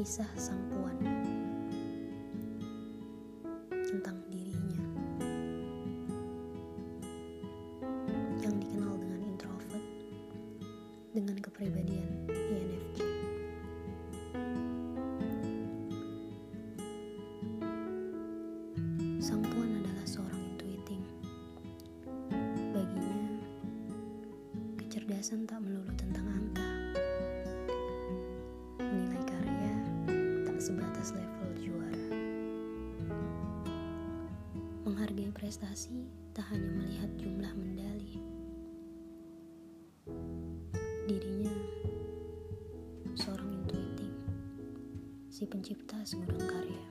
kisah sang puan tentang dirinya yang dikenal dengan introvert dengan kepribadian INFJ. Sang puan adalah seorang intuiting. Baginya, kecerdasan tak melulu tentang sebatas level juara. Menghargai prestasi tak hanya melihat jumlah medali. Dirinya seorang intuiting, si pencipta segudang karya,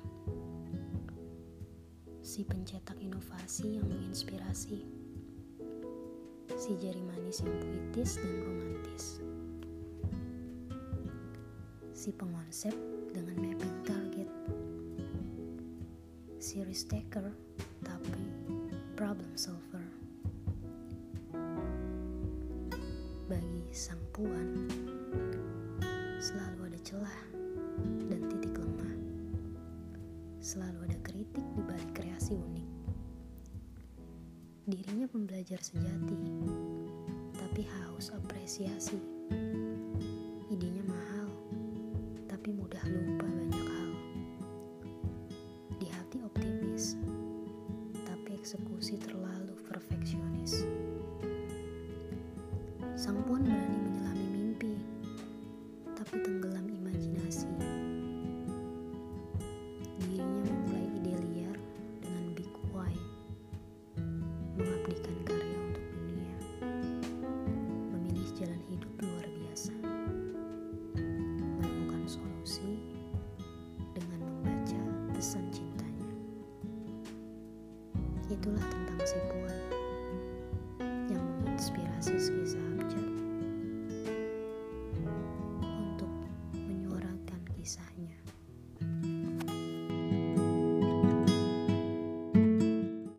si pencetak inovasi yang menginspirasi, si jari manis yang puitis dan romantis, si pengonsep dengan target, risk taker tapi problem solver. Bagi sang puan, selalu ada celah dan titik lemah. Selalu ada kritik di balik kreasi unik. Dirinya pembelajar sejati, tapi haus apresiasi. Tapi tenggelam imajinasi. Dirinya memulai ide liar dengan big why, mengabdikan karya untuk dunia, memilih jalan hidup luar biasa, menemukan solusi dengan membaca pesan cintanya. Itulah tentang si puan.